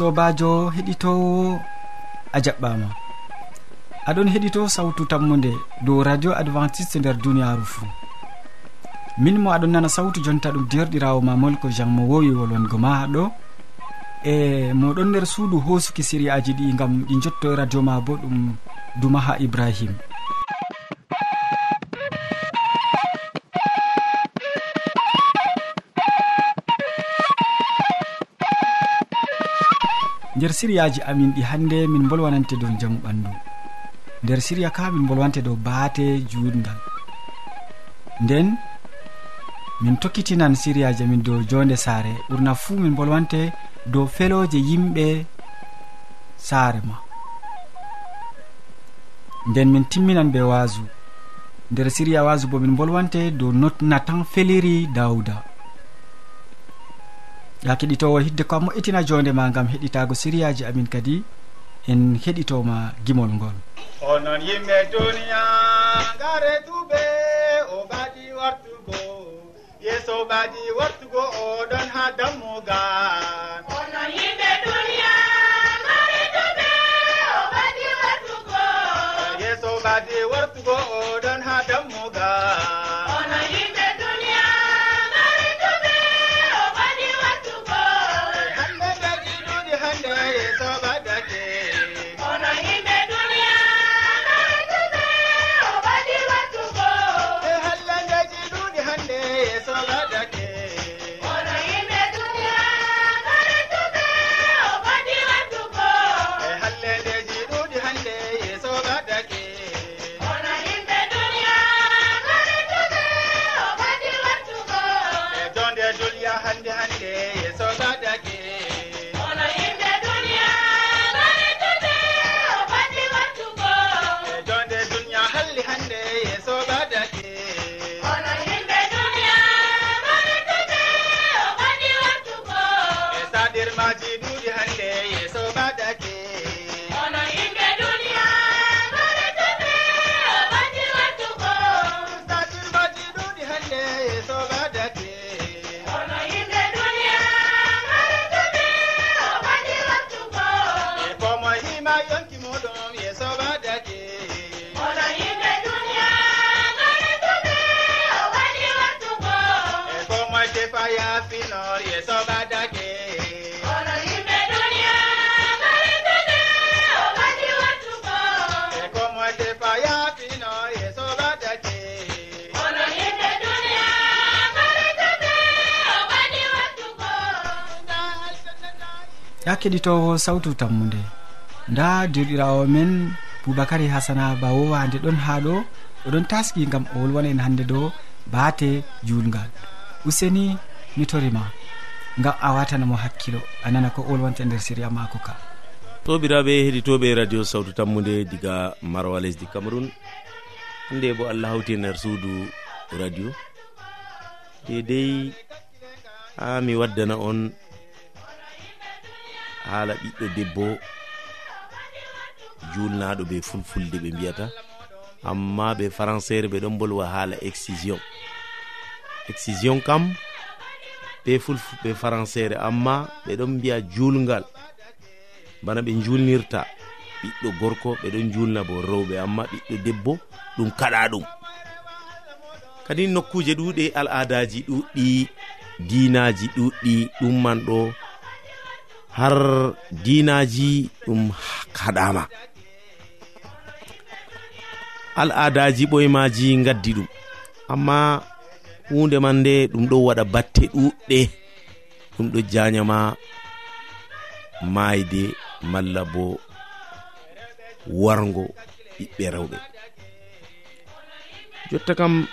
sobajo heɗitowo a jaɓɓama. Aɗon heɗito sawtu tammude dow radio adventiste nder duniyaru fuu. Min mo aɗon nana sawtu jonta ɗum derɗirawo ma molko jean mo wowi wolwango ma ɗo. E moɗon nder suudu hosuki siriyaji ɗi gam ɗi jotto e radio ma bo ɗum dumaha ibrahim. nder siriyaji amin ɗi hannde min bolwanante dow jamu ɓandu nder siriya ka min bolwante dow baate juutgal nden min tokkitinan siriyaji amin dow jonde saare. Ɓurna fuu min bolwante dow feloje yimɓe saare ma. Nden min timminan be waasu nder siriya waasu bo min bolwante dow natan feliri dawda ya keɗitowo hidde ko a moƴƴitina jonde ma gam heɗitago siriyaji amin kadi en heɗitoma gimol ngol. Onon yimɓe duniya ngare duɓe o ɓaɗi wartugo. Yeeso ɓaɗi wartugo oɗon ha dammugal. ya keɗitowo sawtu tammude. Nda dirɗirawo men boubacary hasana ba wowande ɗon ha ɗo. Oɗon taski gam o wolwana en hande dow baate julgal useni mi torima ngam a watanamo hakkilo. A nana ko olwanta nder séria mako ka. Sobiraɓe heɗitoɓe radio sawtu tammude diga marwa lesdi cameron hande bo allah hawti nder suudu radio. E Dedei ha mi waddana on haala ɓiɗɗo debbo julnaɗo ɓe fulfulde ɓe mbiyata. Amma ɓe françére ɓe ɗon bolwa haala excision. Excision kam be fulfu be françére amma ɓe ɗon mbiya julgal bana ɓe julnirta ɓiɗɗo gorko ɓe ɗon julna bo rewɓe amma ɓiɗɗo debbo ɗum kaɗa ɗum. Kadi nokkuje ɗuɗe al adaji ɗuɗɗi dinaji ɗuɗɗi ɗum man ɗo har dinaji ɗum kaɗama. Al adaji ɓoyemaji gaddi ɗum amma hunde man nde ɗum ɗo waɗa batte ɗuɗɗe. Ɗum ɗo jañama mayde malla bo wargo ɓiɓɓe rewɓe. Jotta kam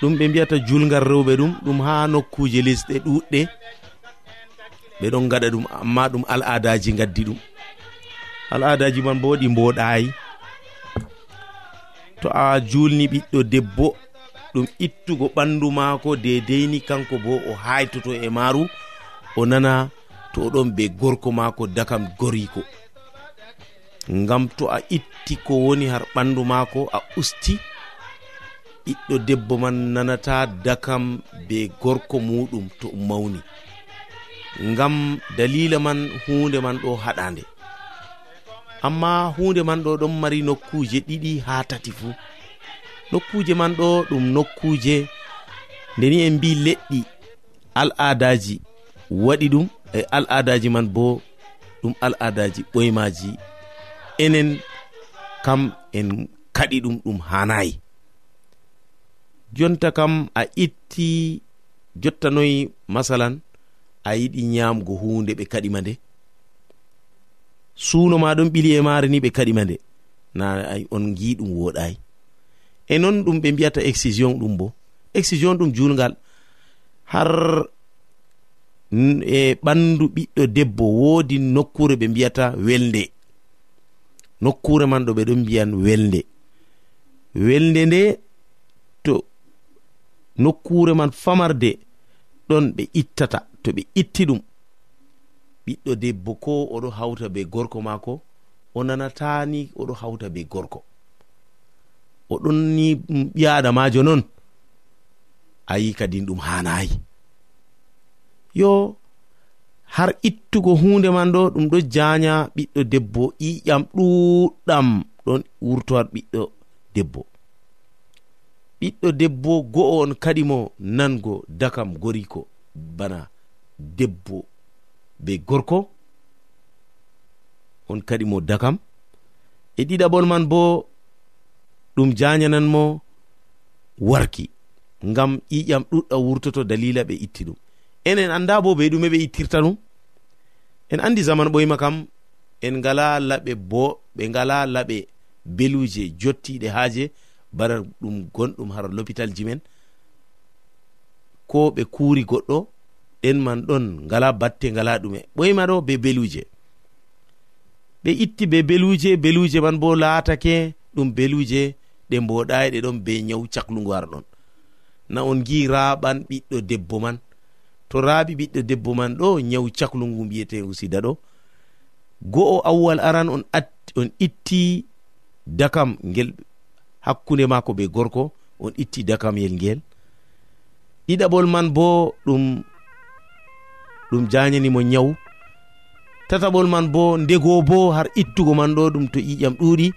ɗum ɓe mbiyata julgal rewɓe ɗum ɗum ha nokkuje lisɗe ɗuɗɗe. Ɓe ɗon gaɗa ɗum amma ɗum al adaji gaddi ɗum. Al adaji man bo ɗi mboɗayi to a julni ɓiɗɗo debbo ɗum ittugo ɓandu maako dedeyni kanko bo o haytoto e maaru o nana to oɗon be gorko maako dakam goriko. Ngam to a itti ko woni har ɓandu maako a usti ɓiɗɗo debbo man nanata dakam be gorko muɗum to mawni. Ngam dalila man hunde man ɗo haɗande amma hunde man ɗo ɗon mari nokkuje ɗiɗi ha tati fuu. nokkuje man ɗo ɗum nokkuje ndeni en mbi leɗɗi al adaji waɗi ɗum e al adaji man bo ɗum al adaji ɓoymaji. Enen kam en kaɗi ɗum ɗum hanayi. Jonta kam a itti jottanoyi masalan a yiɗi nyamgo hunde ɓe kaɗima nde suno ma ɗon ɓili e maare ni ɓe kaɗima nde na on gi ɗum woɗayi. e non ɗum ɓe mbiyata excision ɗum bo. Excision ɗum julgal har e ɓandu ɓiɗɗo debbo woodi nokkure ɓe mbiyata welde. Nokkure man ɗo ɓe ɗon mbiyan welde. Welde nde to nokkure man famarde ɗon ɓe ittata to ɓe itti ɗum. Ɓiɗɗo debbo ko oɗo hawta be gorko maako o nanatani oɗo hawta be gorko. oɗon ni ɓi adamajo noon ayi kadin ɗum hanayi yo har ittugo hunde man ɗo ɗum ɗo janya ɓiɗɗo debbo ƴiƴam ɗuɗɗam ɗon wurtoar ɓiɗɗo debbo. Ɓiɗɗo debbo go'o on kadi mo nango dakam goriko bana debbo be gorko. On kadi mo dakam. E ɗiɗaɓol man bo ɗum jañananmo warki ngam ƴiƴam ɗuɗɗa wurtoto dalila ɓe itti ɗum. Enen annda bo ɓe ɗume ɓe ittirta ɗum. En andi zaman ɓoyma kam en ngala laɓe bo ɓe ngala laɓe beluje jottiɗe haaje bara ɗum gonɗum har l'hôpital ji men. Ko ɓe kuuri goɗɗo ɗen man ɗon ngala batte ngala ɗume. Ɓoyma ɗo be beluje. Ɓe itti be beluje beluje man bo laatake ɗum beluje ɗe mboɗayi e ɗe ɗon be nyawu caklugu ara ɗon. Na on gi raɓan ɓiɗɗo debbo man. To raaɓi ɓiɗɗo debbo man ɗo nyawu caklugu mbiyete usida ɗo. Go'o awwal aran on on itti dakam ngel hakkunde mako be gorko on itti dakamyel ngel. Ɗiɗaɓol man bo ɗum ɗum janyanimo nyawu. Tataɓol man bo ndego bo har ittugo man ɗo ɗum to ƴiƴam ɗuuɗi.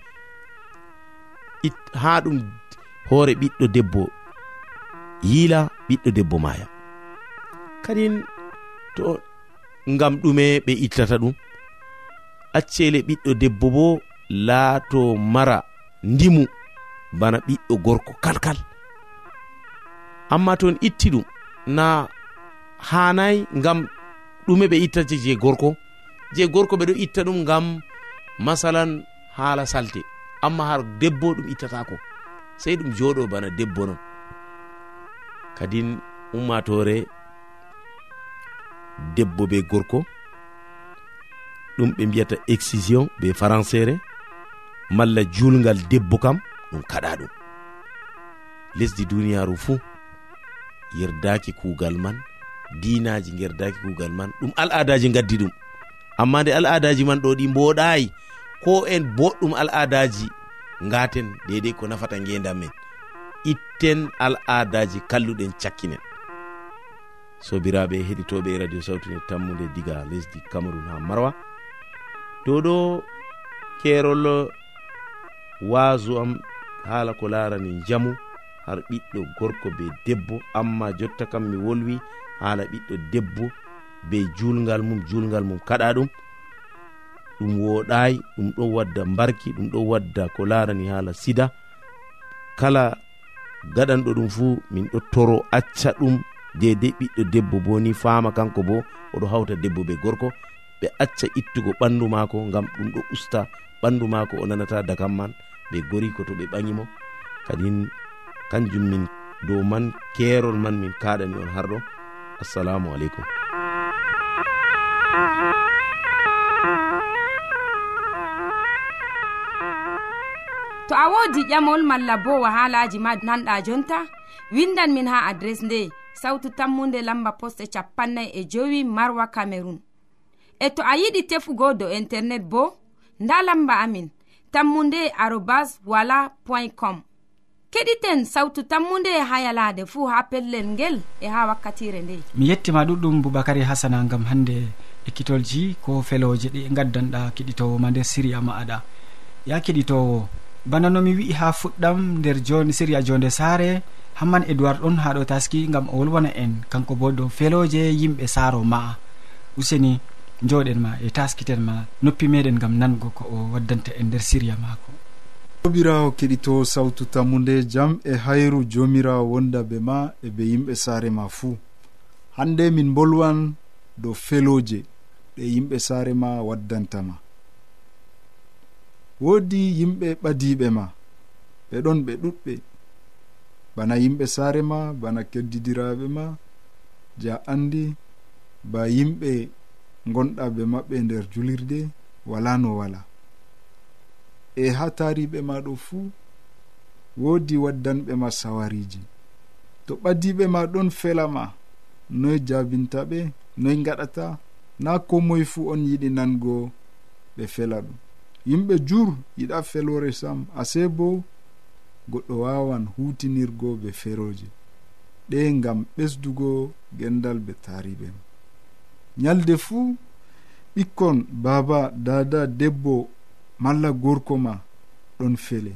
ha ɗum hoore ɓiɗɗo debbo yiila ɓiɗɗo debbo maya kadin to ngam ɗume ɓe ittata ɗum accele ɓiɗɗo debbo bo laato mara ndimu bana ɓiɗɗo gorko kalkal. Amma to en itti ɗum na hanayi ngam ɗume ɓe ittata je gorko je gorko ɓeɗo itta ɗum ngam masalan haala salte. amma har debbo ɗum ittatako sey ɗum jooɗo bana debbo non. Kadin ummatore debbo be gorko ɗum ɓe mbiyata excision be françére malla julgal debbo kam ɗum kaɗa ɗum. Lesdi duniyaru fuu yerdaki kuugal man dinaji gerdaki kuugal man ɗum al adaji gaddi ɗum. Amma nde al adaji man ɗo ɗi mboɗayi ko en boɗɗum al adaji gaten dedei ko nafata gendam men. Itten al adaji kalluɗen cakkinen. Sobiraɓe heɗitoɓe e radio sawtune tammude diga lesdi cameron ha marwa. Dow ɗo kerol waasu am haala ko larani jamu har ɓiɗɗo gorko be debbo amma jotta kam mi wolwi haala ɓiɗɗo debbo be julgal mum julgal mum kaɗa ɗum. ɗum woɗayi ɗum ɗon wadda mbarki ɗum ɗon wadda ko larani haala sida. Kala gaɗanɗo ɗum fuu min ɗo toro acca ɗum dedei ɓiɗɗo debbo bo ni fama kanko bo oɗo hawta debbo be gorko ɓe acca ittugo ɓandu mako gam ɗum ɗo usta ɓandu mako o nanata dakam man ɓe gori ko to ɓe ɓaŋimo kadin kanjum min dow man kerol man min kaɗani on har ɗo assalamu aleykum. to a wodi ƴamol malla bo wahalaji ma nanɗa jonta? Windan min ha adres nde sautu tammunde lamba poste capannay e jowi marwa camerun e to a yiɗi tefugo do internet bo nda lamba amin tammunde arobas wala point com. Keɗiten sawtu tammude ha yalade fuu ha pellel ngel e ha wakkatire nde. Mi yettima ɗuɗɗum boubacary hasana gam hande ekkitolji ko feloje ɗi gaddanɗa keɗitowo ma nder siriya ma aɗa. Ya keɗitowo bana nomi wi'i ha fuɗɗam nder joni siriya jonde saare hamman edoird ɗon ha ɗo taski gam o wolwana en. Kanko bo dow feloje yimɓe saaro ma'a. Useni joɗen ma e taskiten ma noppi meɗen gam nango ko o waddanta en nder siriya maako. Sobirawo keɗito sawtu tammude jam e hayru jomirawo wonda be ma e be yimɓe saare ma fuu. Hande min bolwan dow feloje ɗe yimɓe saare ma waddantama woodi yimɓe ɓadiɓe ma ɓe ɗon ɓe ɗuɗɓe bana yimɓe saare ma bana keddidiraɓe ma je a andi ba yimɓe gonɗa be maɓɓe nder julirde wala no wala. E ha tariɓe ma ɗo fuu woodi waddanɓe ma sawariji to ɓadiɓe ma ɗon felama noy jabinta ɓe noy gaɗata na ko moye fuu on yiɗi nango ɓe fela ɗum. yimɓe jur yiɗa felore sam ase bo goɗɗo wawan hutinirgo be feroje ɗe gam ɓesdugo gendal be tariben nyalde fuu ɓikkon baba dada debbo malla gorko ma ɗon fele.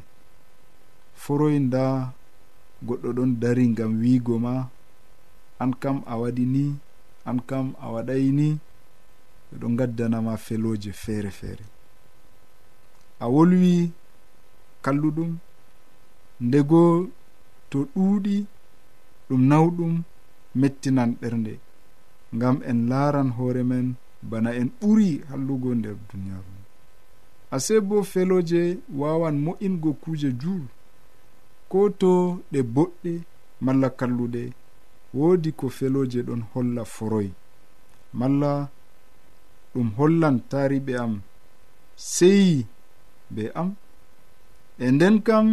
Foroy nda goɗɗo ɗon dari gam wiigo ma. An kam a waɗi ni an kam a waɗay ni ɓeɗo gaddanama feloje feere feere a wolwi kalluɗum ndego to ɗuuɗi ɗum nawɗum mettinan ɓernde ngam en laaran hoore men bana en ɓuri hallugo nder duniyaaru ase bo feloje wawan mo'ingo kuuje juur ko to ɗe boɗɗe malla kalluɗe woodi ko feloje ɗon holla foroy malla ɗum hollan taariɓe am seyi be am. E nden kam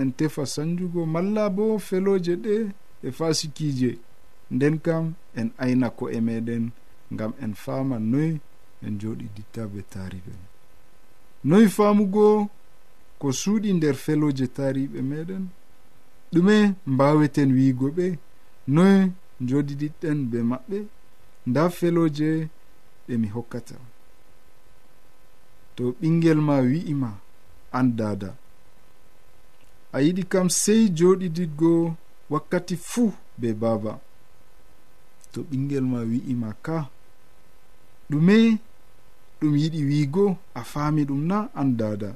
en tefa sanjugo malla bo feloje ɗe e fasikije. Nden kam en ayna ko e meɗen ngam en fama noy en joɗiditta be tariɓe noy famugo ko suuɗi nder feloje tariɓe meɗen. Ɗume mbaweten wiigo ɓe noy joɗidiɗɗen be maɓɓe. Nda feloje ɗe mi hokkata. to ɓingel ma wi'ima an dada a yiɗi kam sey joɗididgo wakkati fuu be baba to ɓingel ma wi'ima ka ɗume ɗum yiɗi wiigo a faami ɗum na an dada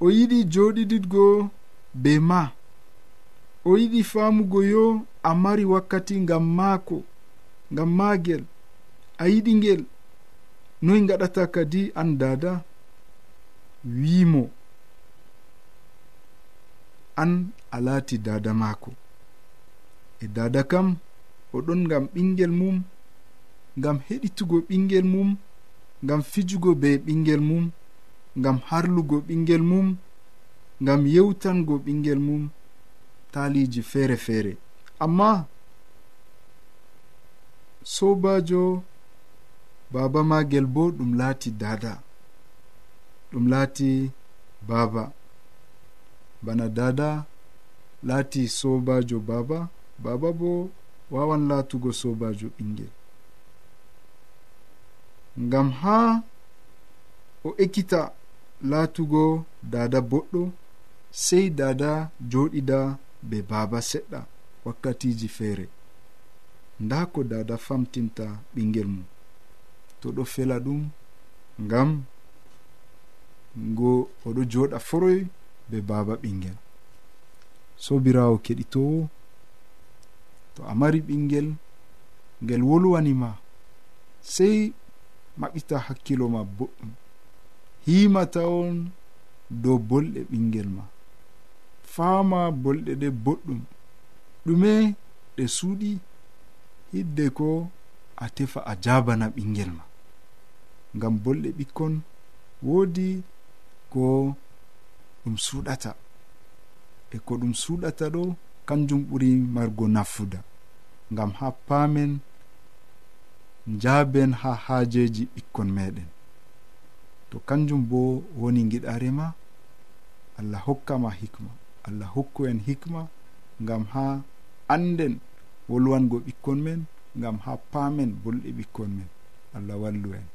o yiɗi joɗiɗiɗgo be ma o yiɗi faamugo yo a mari wakkati ngam maako ngam maagel a yiɗi ngel noy gaɗata kadi an dada wiimo an a laati dada maako. E dada kam oɗon gam ɓingel mum gam heɗitugo ɓingel mum gam fijugo be ɓingel mum gam harlugo ɓingel mum gam yewtango ɓingel mum taliji feere feere amma sobajo baba magel bo ɗum laati dada. Ɗum laati baba. Bana dada laati sobajo baba. Baba bo wawan laatugo sobajo ɓingel ngam ha o ekkita laatugo dada boɗɗo sei dada joɗida be baba seɗɗa wakkatiji feere. Nda ko dada famtinta ɓingel mum. to ɗo fela ɗum ngam ngo oɗo joɗa foroy be baba ɓingel. Sobirawo keɗitowo to a mari ɓingel ngel wolwanima sey maɓita hakkilo ma boɗɗum. Himata on dow bolɗe ɓingel ma faama bolɗe ɗe boɗɗum. Ɗume ɗe suuɗi hidde ko a tefa a jabana ɓingel ma. ngam bolɗe ɓikkon woodi ko ɗum suuɗata. E ko ɗum suuɗata ɗo kanjum ɓuri margo nafuda ngam ha paamen njaaben ha haajeji ɓikkon meɗen to kanjum bo woni giɗarema allah hokkama hikma. Allah hokku en hikma ngam ha anden wolwango ɓikkon men ngam ha paamen bolɗe ɓikkon men. Allah wallu en.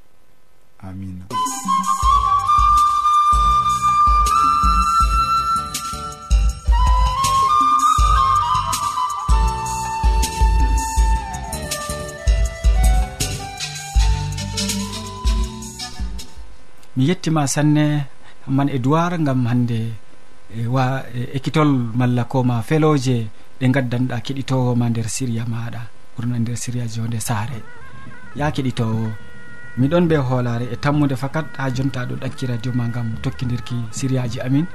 amina mi yettima sanne man edoir gam hande e wa ekkitol malla koma feloje ɗe gaddanɗa keɗitowoma nder siriya maɗa ɓurna nder siriya jonde saare. Ya keɗitowo miɗon be hoolare e tammude fakat ha jonta ɗo ɗakki radio ma gam tokkidirki siriyaji amin.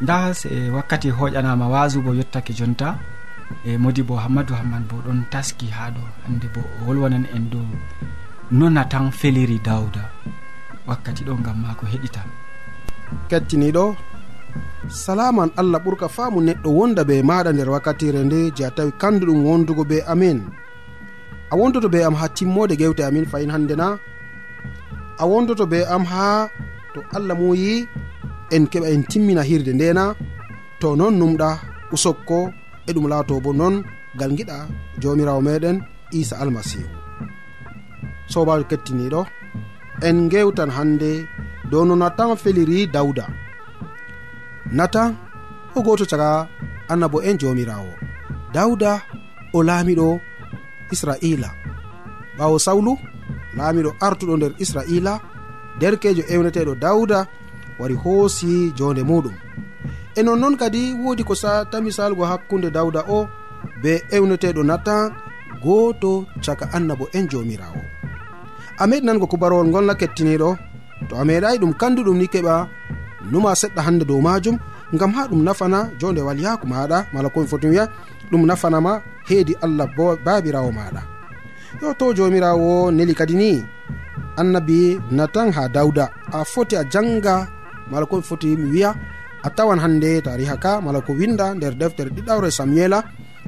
Nda e wakkati hoƴanama wasu bo yettake jonta e modi bo hammadou hammane bo ɗon taski ha ɗo hande bo wolwanan en dow nona tan feliri dawda wakkati ɗo gam ma ko heɗita. Kettiniɗo salaman allah ɓurka faamu neɗɗo wonda be maɗa nder wakkatire nde je a tawi kanduɗum wondugo be amin. a wondoto be am ha timmode gewte amin fayin hande na. A wondoto be am ha to allah muyi en keɓa en timmina hirde ndena to non numɗa usokko e ɗum laato bo non gal giɗa jomirawo meɗen isa almasihu. Sobajo kettiniɗo en gewtan hande dow no natan feliri dawda natan o goto caga annabo en jomirawo. Dawda o laamiɗo israila. Ɓawo sawlu laamiɗo artuɗo nder israila derkejo ewneteɗo dawda wari hoosi jonde muɗum. E nonnoon kadi woodi ko satami salgo hakkunde dawda o be ewneteɗo natan gooto caka annabo en jomirawo a meɗinango kubarowol ngolna kettiniɗo to a meeɗayi ɗum kanduɗum ni keɓa numa seɗɗa hande dow majum ngam ha ɗum nafana jonde walyaku maɗa mala komi foti wiya ɗum nafanama heedi allah babirawo maɗa yo to jomirawo neli kadi ni. Annabi natan ha dawda a foti a janga mala ko foti mi wiya a tawan hande tariha ka mala ko winda nder deftere ɗiɗawre samuela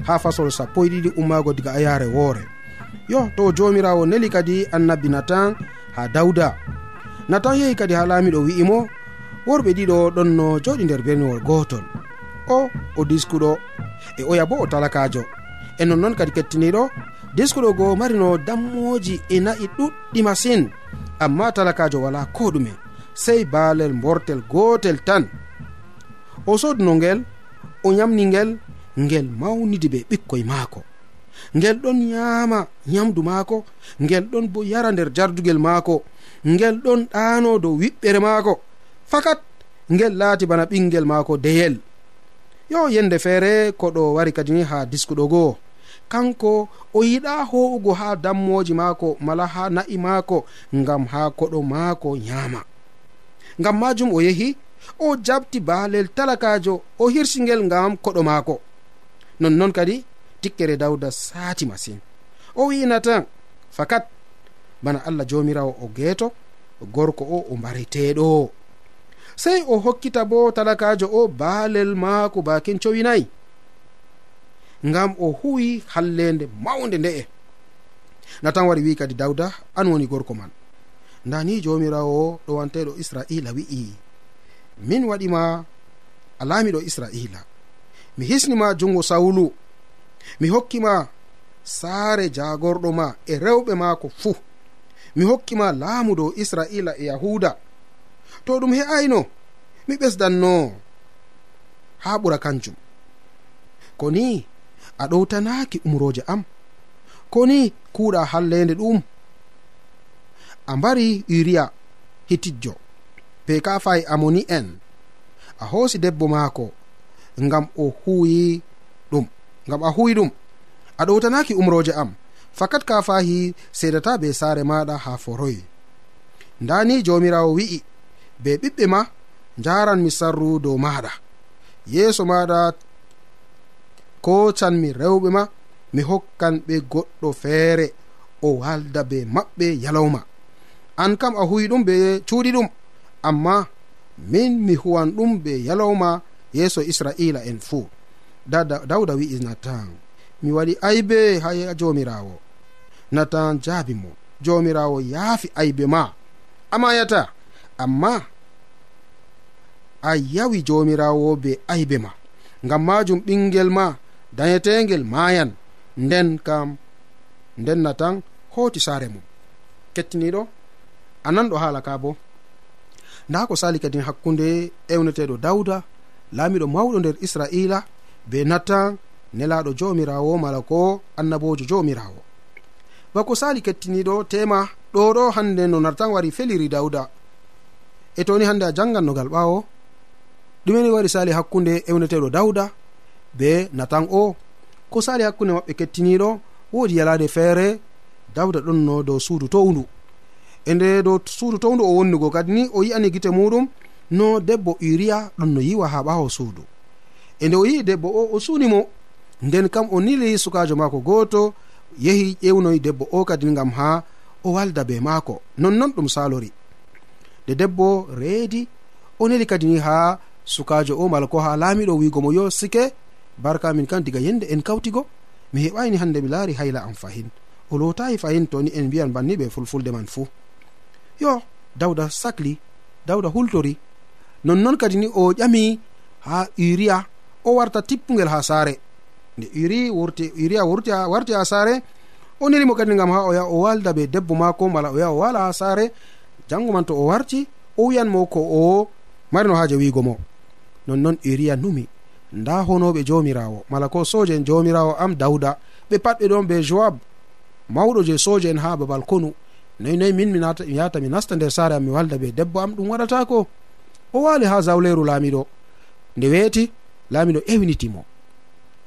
ha fasol sappo e ɗiɗi ummago diga a yare woore. Yo to jomirawo neli kadi annabi natan ha dawda natan yehi kadi ha laamiɗo wi'imo worɓe ɗiɗo ɗon no joɗi nder berniwol gotol o o diskuɗo e oya bo o talakajo. E nonnon kadi kettiniɗo diskuɗo go marino dammoji e na'i ɗuɗɗi masin. Amma talakajo wala ko ɗume sey baalel mbortel gotel tan. O soduno ngel o yamni ngel ngel mawnidi be ɓikkoye maako. Ngel ɗon yaama yamdu maako ngel ɗon bo yara nder jardugel maako ngel ɗon ɗano dow wiɓɓere maako. Fakat ngel laati bana ɓingel maako deyel. yo yende feere koɗo wari kadi ni ha diskuɗo goo. Kanko o yiɗa ho'ugo ha dammoji maako mala ha na'i maako ngam ha koɗo maako nyaama. Ngam majum o yehi o jabti baalel talakajo o hirsingel ngam koɗo maako. Nonnon kadi tikkere dawda saati masin. O wi'inatan fakat bana allah jomirawo o geeto gorko o o mbariteɗo sey o hokkita bo talakajo o baalel maako bakin cowinayi ngam o huwi hallende mawnde nde'e natan wari wi kadi dawda an woni gorko man. Ndani jomirawo ɗo wanteɗo israila wi'i min waɗima a laamiɗo israila. Mi hisnima jungo sawulu. Mi hokkima saare jagorɗo ma e rewɓe maako fuu. Mi hokkima laamu dow israila e yahuda to ɗum he'ayno mi ɓesdanno. Ha ɓura kanjum. Ko ni a ɗowtanaki umroje am. Ko ni kuuɗa hallende ɗum. A mbari uriya hitijjo be kafay amoni en. A hoosi debbo maako ngam o huwi ɗum ngam a huwi ɗum. A ɗowtanaki umroje am. Fakat kafahi sedata be saare maɗa ha foroyi ndani jomirawo wi'i be ɓiɓɓe ma njaran mi sarru dow maɗa yeeso maɗa kocanmi rewɓe ma mi hokkan ɓe goɗɗo feere o walda be maɓɓe yalawma an kam a huwi ɗum be cuuɗi ɗum amma min mi huwan ɗum be yalawma yeeso israila en fuu dawda wi'i natan mi waɗi aybe ha jomirawo natan jaabi mo jomirawo yaafi aybe ma. Amayata amma a yawi jomirawo be aybe ma. Ngam majum ɓingel ma dayetegel mayan nden kam nden na tan hoti sare mum. Kettiniɗo a nanɗo haala ka bo. Nda ko sali kadi hakkunde ewneteɗo dawda laamiɗo mawɗo nder israila be natan nelaɗo jomirawo mala ko annabojo jomirawo bako sali kettiniɗo tema ɗo ɗo hande no nartan wari feliri dawda e toni hande a jangannogal ɓawo ɗumeni wari sali hakkunde ewneteɗo dawda be natan o ko sali hakkunde maɓɓe kettiniɗo wodi yalade feere dawda ɗon no dow suudu towndu. E nde dow suudu towndu o wonnugo kadi ni o yi'ani gite muɗum no debbo uriya ɗon no yiwa ha ɓawo suudu. E nde o yi'i debbo o o suunimo nden kam o nili sukajo maako gooto yehi ƴewnoyi debbo o kadi gam ha o walda be maako. Nonnon ɗum salori nde debbo reedi o neli kadi ni ha sukajo o mala ko ha laamiɗo wigo mo yo sike. Barka min kan diga yende en kawtigo. Mi heɓani hande mi laari hayla am fahin. O lotayi fahin toni en mbiyan banni ɓe fulfulde man fuu. Yo dawda sakli dawda hultori. Nonnon kadi ni o ƴami ha uria o warta tippugel ha saare. Nde uri wurti uria wurti warti ha saare o nelimo kadi gam ha o yaha o walda be debbo maako mala o yaha o wala ha saare. Jango man to o warti o wiyanmo ko o marino haaje wiigo mo. nonnon uria numi. Nda honoɓe jomirawo mala ko soje en jomirawo am dawda ɓe pat ɓe ɗon be joab. Mawɗo je soje en ha babal konu. Noyi noyi min mi yata mi nasta nder saare am mi walda be debbo am ɗum waɗatako. O wali ha zawleru laamiɗo. Nde weeti laamiɗo ewnitimo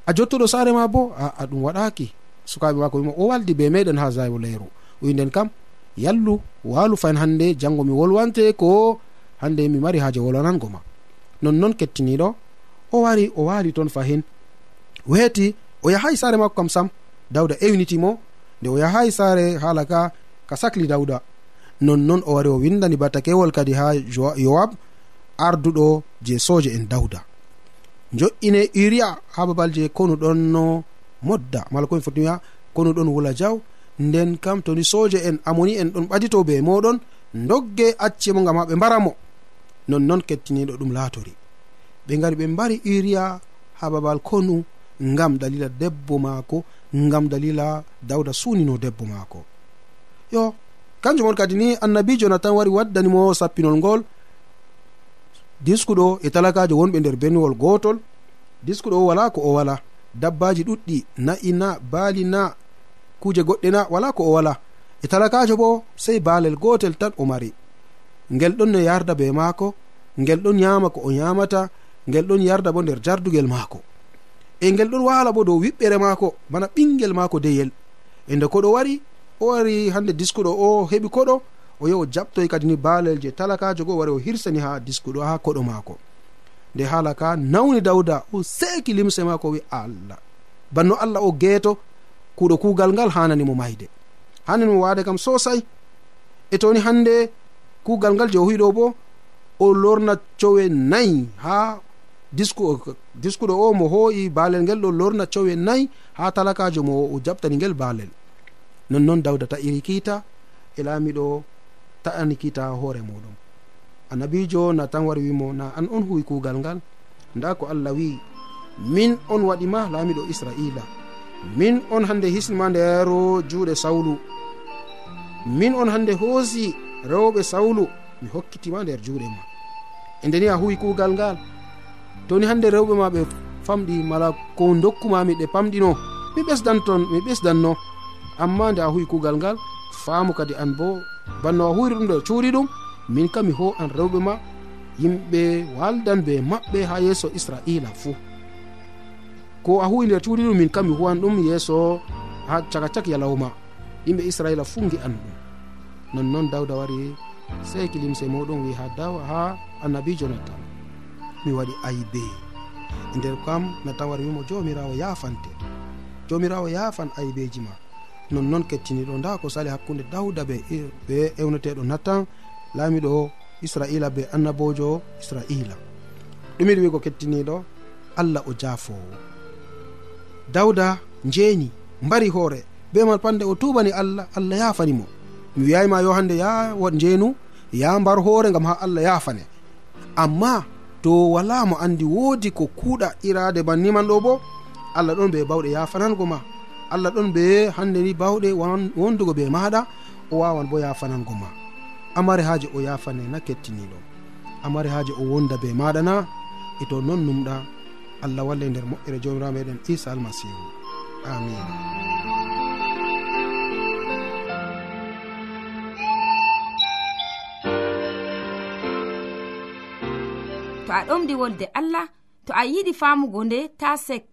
a jottoɗo saare ma bo aa ɗum waɗaki. Sukaɓe mako wimo o waldi be meɗen ha zawleru. Winden kam yallu walu fayin hande jango mi wolwante ko hande mi mari haaje wolwanango ma. nonnon kettiniɗo o wari o waali toon fahin. Weeti o yahayi saare makko kam sam dawda ewnitimo nde o yahayi saare haala ka ka sahli dawda nonnon o wari o windani batakewol kadi ha yowab arduɗo je soje en dawda jo'ine uria ha babal je konu ɗon no modda mala komi fotimiya konu ɗon wula jaw. Nden kam toni soje en amoni en ɗon ɓadito be moɗon dogge acce mo gam ha ɓe mbaramo nonnon kettiniɗo ɗum laatori. Ɓe gari ɓe mbari uria ha babal konu ngam dalila debbo maako ngam dalila dawda suunino debbo maako. Yo kanjum on kadi ni annabijo natan wari waddanimo sappinol ngol diskuɗo e talakajo wonɓe nder benwol gotol diskuɗo o wala ko o wala. Dabbaji ɗuɗɗi na'i na baali na kuje goɗɗe na wala ko o wala. E talakajo bo sei baalel gotel tan o mari. ngel ɗon no yarda be maako ngel ɗon yama ko o yamata ngel ɗon yarda bo nder jardugel maako. E ngel ɗon wala bo dow wiɓɓere maako bana ɓingel maako deyel. E nde koɗo wari o wari hande diskuɗo o heɓi koɗo o yahi o jaɓtoy kadi ni baalel je talakajo go wari o hirsani ha diskuɗo ha koɗo maako. Nde haala ka nawni dawda o seki limse maako wi allah. Banno allah o geeto kuɗo kugal ngal hananimo mayde. Hananimo wade kam sosai e toni hande kuugal ngal je o huyiɗo bo o lorna cowe nayi ha diskuɗo o mo hoyi baalel ngel ɗo lorna cowe nayi ha talakajo mo o jaɓtani ngel baalel. Nonnoon dawda ta'iri kiita e laamiɗo ta'ani kiita hoore muɗum. Annabijo na tan wari wimo na an on huwi kuugal ngal. Nda ko allah wi min on waɗima laamiɗo israila. Min on hande hisnima nder juuɗe sawlu. Min on hande hoosi rewɓe sawlu mi hokkitima nder juuɗe ma. E ndeni a huwi kuugal ngal toni hande rewɓe ma ɓe famɗi mala ko dokkumami ɗe pamɗino mi ɓesdan toon mi ɓesdanno. Amma nde a huwi kuugal ngal faamu kadi an bo banno a huwiri ɗum ɗo cuuri ɗum min kam mi ho an rewɓe ma yimɓe waldan be maɓɓe ha yeeso israila fuu ko a huwi nder cuuri ɗum min kam mi huwan ɗum yeeso ha caka cak yalawma yimɓe israila fuu gi an ɗum. nonnoon dawda wari seki limse muɗum wi ha daw ha annabijo nattan mi waɗi aybe. E nder kam nattan wari wimo jomirawo yafante. Jomirawo yafan aybeji ma. Nonnoon kettiniɗo nda ko sali hakkude dawda be e, be ewneteɗo nattan laamiɗo israila be annabojo israila. Ɗumiɗi wigo kettiniɗo allah o jafowo dawda njeeni mbari hoore. Be man pande o tubani allah allah yafanimo mi wiyayima yo hande ya wat njeenu ya mbar hoore gam ha allah yafane amma to wala mo andi woodi ko kuuɗa irade banniman ɗo bo allah ɗon be bawɗe yafanango ma. Allah ɗon be hande ni bawɗe wondugo be maɗa o wawan bo yafanango ma. Amare haaji o yafane na kettiniɗo amare haaji o wonda be maɗa na e to non numɗa allah walle nder moƴƴere jomirawo meɗen isa almasihu. Amina to a ɗomɗi wolde allah to a yiɗi famugo nde ta sek.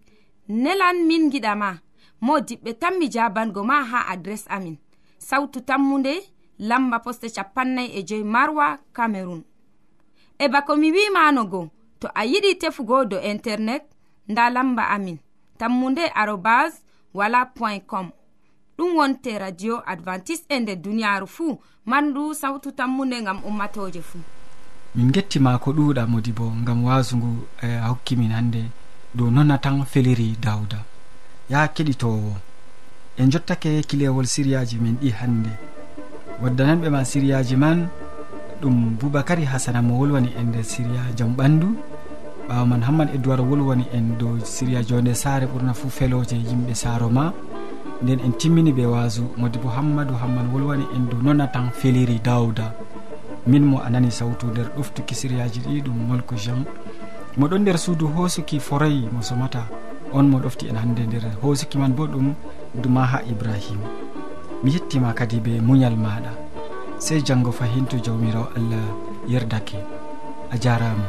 Nelan min giɗama mo diɓɓe tan mi jabango ma ha adres amin. Sautu tammunde lamba poste capannay e joyi marwa camerun e bako mi wimanogo to a yiɗi tefugo do internet nda lamba amin. Tammunde arobas wala point com. Ɗum wonte radio advantice e nder duniyaru fuu mandu sautu tammunde gam ummatoje fuu. min gettima ko ɗuuɗa modi bo gam wasu ngu e, a hokkimin hannde dow nonna tan feliri dawda ya keɗitowo en jottake kilewol siriyaji min ɗi hannde. Waddananɓe ma siriyaji man ɗum boubacary hasana mo wolwani en nder siriya jaam ɓandu ɓawa man hamman edoir wolwani en dow siriya jonde saare ɓurna fuu feloje yimɓe saaro ma. Nden en timmini ɓe wasu modi bo hammadou hamman wolwani en dow nonna tan feliri dawda min mo a nani sawtu nder ɗoftuki siriyaji ɗi ɗum molko jean moɗon nder suudu hoosuki foroyi mo somata. On mo ɗofti en hannde nder hoosuki man bo ɗum dumaha ibrahima mi yettima kadi be muñal maɗa sey janngo fahin to jawmirawo allah yerdake a jarama